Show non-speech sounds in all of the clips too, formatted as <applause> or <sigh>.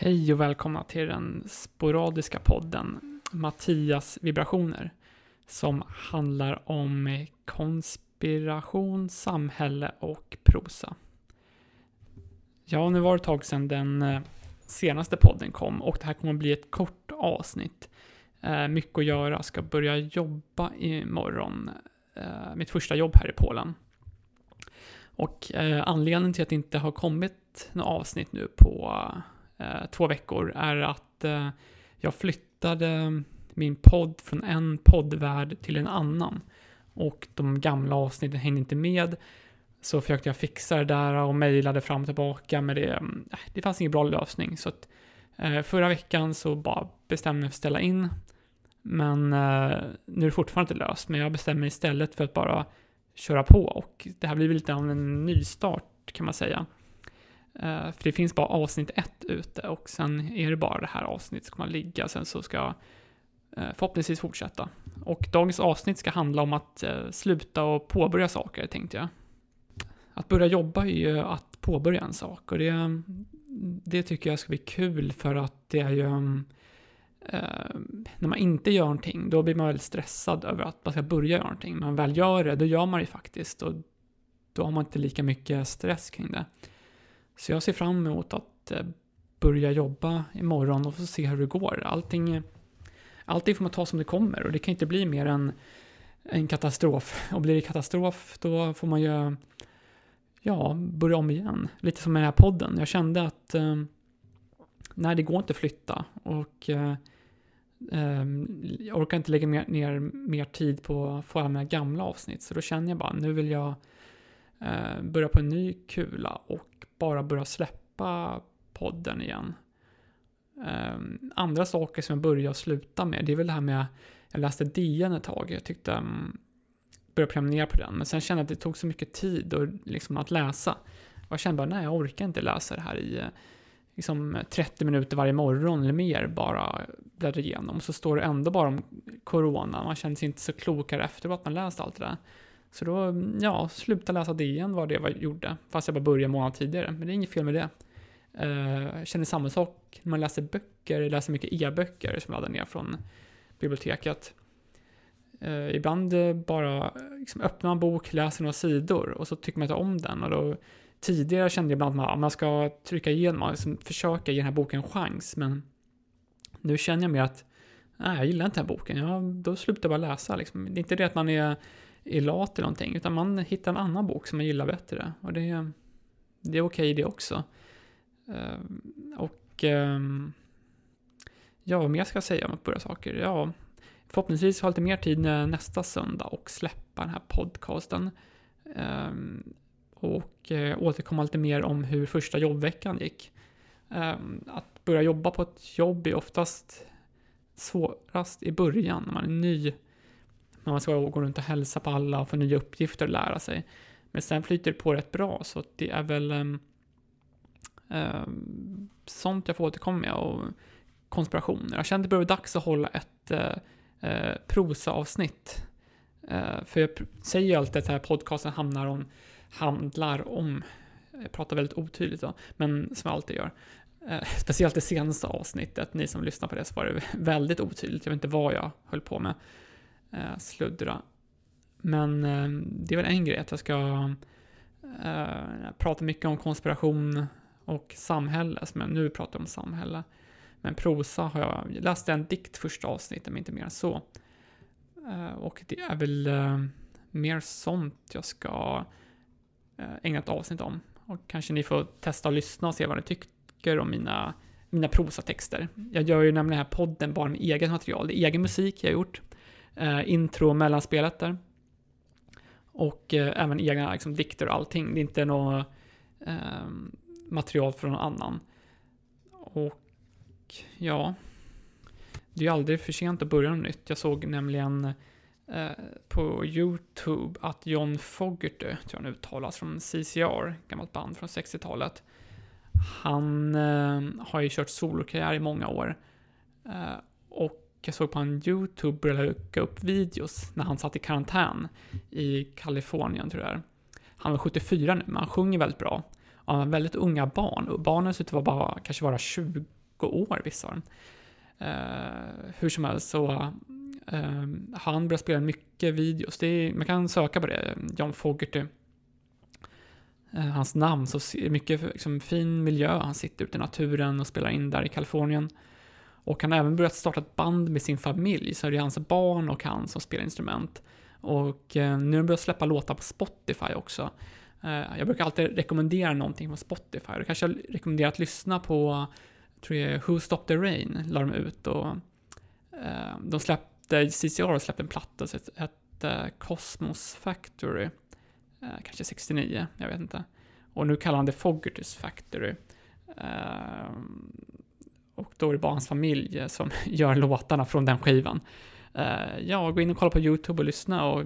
Hej och välkomna till den sporadiska podden Mattias vibrationer som handlar om konspiration, samhälle och prosa. Ja, nu var det ett tag sedan den eh, senaste podden kom och det här kommer att bli ett kort avsnitt. Eh, mycket att göra, ska börja jobba imorgon. Eh, mitt första jobb här i Polen. Och anledningen till att det inte har kommit något avsnitt nu på Eh, två veckor är att eh, jag flyttade min podd från en poddvärld till en annan. Och de gamla avsnitten hängde inte med. Så försökte jag fixa det där och mejlade fram och tillbaka, men det, eh, det fanns ingen bra lösning. Så att, eh, förra veckan så bara bestämde jag mig för att ställa in. Men eh, nu är det fortfarande inte löst, men jag bestämde mig istället för att bara köra på. Och det här blir lite av en nystart kan man säga. Eh, för det finns bara avsnitt ett ute och sen är det bara det här avsnittet som kommer ligga. Sen så ska jag förhoppningsvis fortsätta. Och dagens avsnitt ska handla om att eh, sluta och påbörja saker, tänkte jag. Att börja jobba är ju att påbörja en sak och det, det tycker jag ska bli kul för att det är ju när man inte gör någonting, då blir man väldigt stressad över att man ska börja göra någonting. Men väl gör det, då gör man det faktiskt och då har man inte lika mycket stress kring det. Så jag ser fram emot att eh, börja jobba imorgon och få se hur det går. Allting, allting får man ta som det kommer och det kan inte bli mer än en katastrof. <laughs> Och blir det katastrof då får man ju ja, börja om igen. Lite som med den här podden. Jag kände att eh, nej, det går inte att flytta och eh, eh, jag orkar inte lägga mer, ner mer tid på att få alla mina gamla avsnitt. Så då känner jag bara, nu vill jag eh, börja på en ny kula och bara börja släppa podden igen. Um, andra saker som jag börjar sluta med, det är väl det här med, jag läste DN ett tag, jag tyckte, um, började prenumerera på den, men sen kände jag att det tog så mycket tid och, liksom, att läsa. Och jag kände bara, nej jag orkar inte läsa det här i liksom, 30 minuter varje morgon eller mer, bara bläddra igenom. Så står det ändå bara om corona, man känner sig inte så klokare efter att man läst allt det där. Så då, mm, ja, sluta läsa DN var det jag gjorde. Fast jag bara började en månad tidigare. Men det är inget fel med det. Eh, jag känner samma sak när man läser böcker. Jag läser mycket e-böcker som jag laddar ner från biblioteket. Eh, ibland eh, bara liksom, öppnar man en bok, läser några sidor och så tycker man inte om den. Och då, tidigare kände jag ibland att man ska trycka igenom, liksom, försöka ge den här boken en chans. Men nu känner jag mer att nej, jag gillar inte den här boken. Ja, då slutar jag bara läsa. Liksom. Det är inte det att man är är lat eller någonting, utan man hittar en annan bok som man gillar bättre. Och det, det är okej okay det också. Uh, och um, ja, vad mer ska jag säga om att börja saker? Ja, förhoppningsvis har jag lite mer tid nästa söndag och släppa den här podcasten. Um, och uh, återkomma lite mer om hur första jobbveckan gick. Um, att börja jobba på ett jobb är oftast svårast i början när man är ny när man ska gå runt och hälsa på alla och få nya uppgifter och lära sig. Men sen flyter det på rätt bra, så det är väl um, um, sånt jag får återkomma med och konspirationer. Jag kände att det blev dags att hålla ett uh, uh, prosaavsnitt. Uh, för jag säger ju alltid att den här podcasten hamnar om, handlar om, jag pratar väldigt otydligt då, men som jag alltid gör. <laughs> speciellt det senaste avsnittet, ni som lyssnar på det, så var det väldigt otydligt. Jag vet inte vad jag höll på med eh, sluddra. Men eh, det är väl en grej att jag ska eh, prata mycket om konspiration och samhälle, som jag nu pratar om samhälle. Men prosa har jag, jag läste en dikt första avsnittet, men inte mer än så. Eh, och det är väl eh, mer sånt jag ska eh, ägna ett avsnitt om. Och kanske ni får testa och lyssna och se vad ni tycker om mina, mina prosatexter. Jag gör ju nämligen den här podden bara med eget material. Det är egen musik jag har gjort eh, intro och mellanspelet där. Och eh, även egna liksom, dikter och allting. Det är inte något eh, material från någon annan. Och ja, det är ju aldrig för sent att börja något nytt. Jag såg nämligen eh, på YouTube att John Fogerty, tror jag han uttalas, från CCR, gammalt band från 60-talet. Han eh, har ju kört solokarriär i många år. Eh, jag såg på en YouTube började lägga upp videos när han satt i karantän i Kalifornien tror jag. Han är 74 nu, men han sjunger väldigt bra. Och han har väldigt unga barn och barnen ser ut att vara bara, kanske vara 20 år, vissa av dem. Uh, hur som helst så uh, han börjar spela mycket videos. Är, man kan söka på det, John Fogerty. Uh, hans namn, så mycket liksom, fin miljö. Han sitter ute i naturen och spelar in där i Kalifornien. Och han har även börjat starta ett band med sin familj, så det är hans barn och han som spelar instrument. Och eh, nu har de börjat släppa låtar på Spotify också. Eh, jag brukar alltid rekommendera någonting på Spotify. Då kanske jag rekommenderar att lyssna på tror jag, Who Stopped the Rain, la de ut och eh, de släppte, CCR släppte en platta som hette Cosmos Factory, kanske 69, jag vet inte. Och nu kallar han det Fogertys Factory. Och då är det bara hans familj eh, som <laughs> gör låtarna från den skivan. Eh, ja, gå in och kolla på YouTube och lyssna och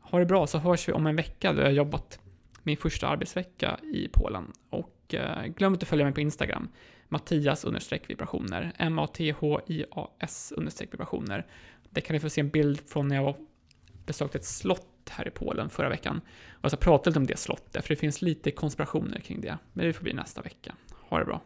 ha det bra så hörs vi om en vecka då jag har jobbat min första arbetsvecka i Polen. Och eh, glöm inte att följa mig på Instagram. Mattias understreck vibrationer. M-A-T-H-I-A-S understreck vibrationer. Där kan ni få se en bild från när jag besökte ett slott här i Polen förra veckan. Och jag ska prata lite om det slottet, för det finns lite konspirationer kring det. Men det får bli nästa vecka. Ha det bra.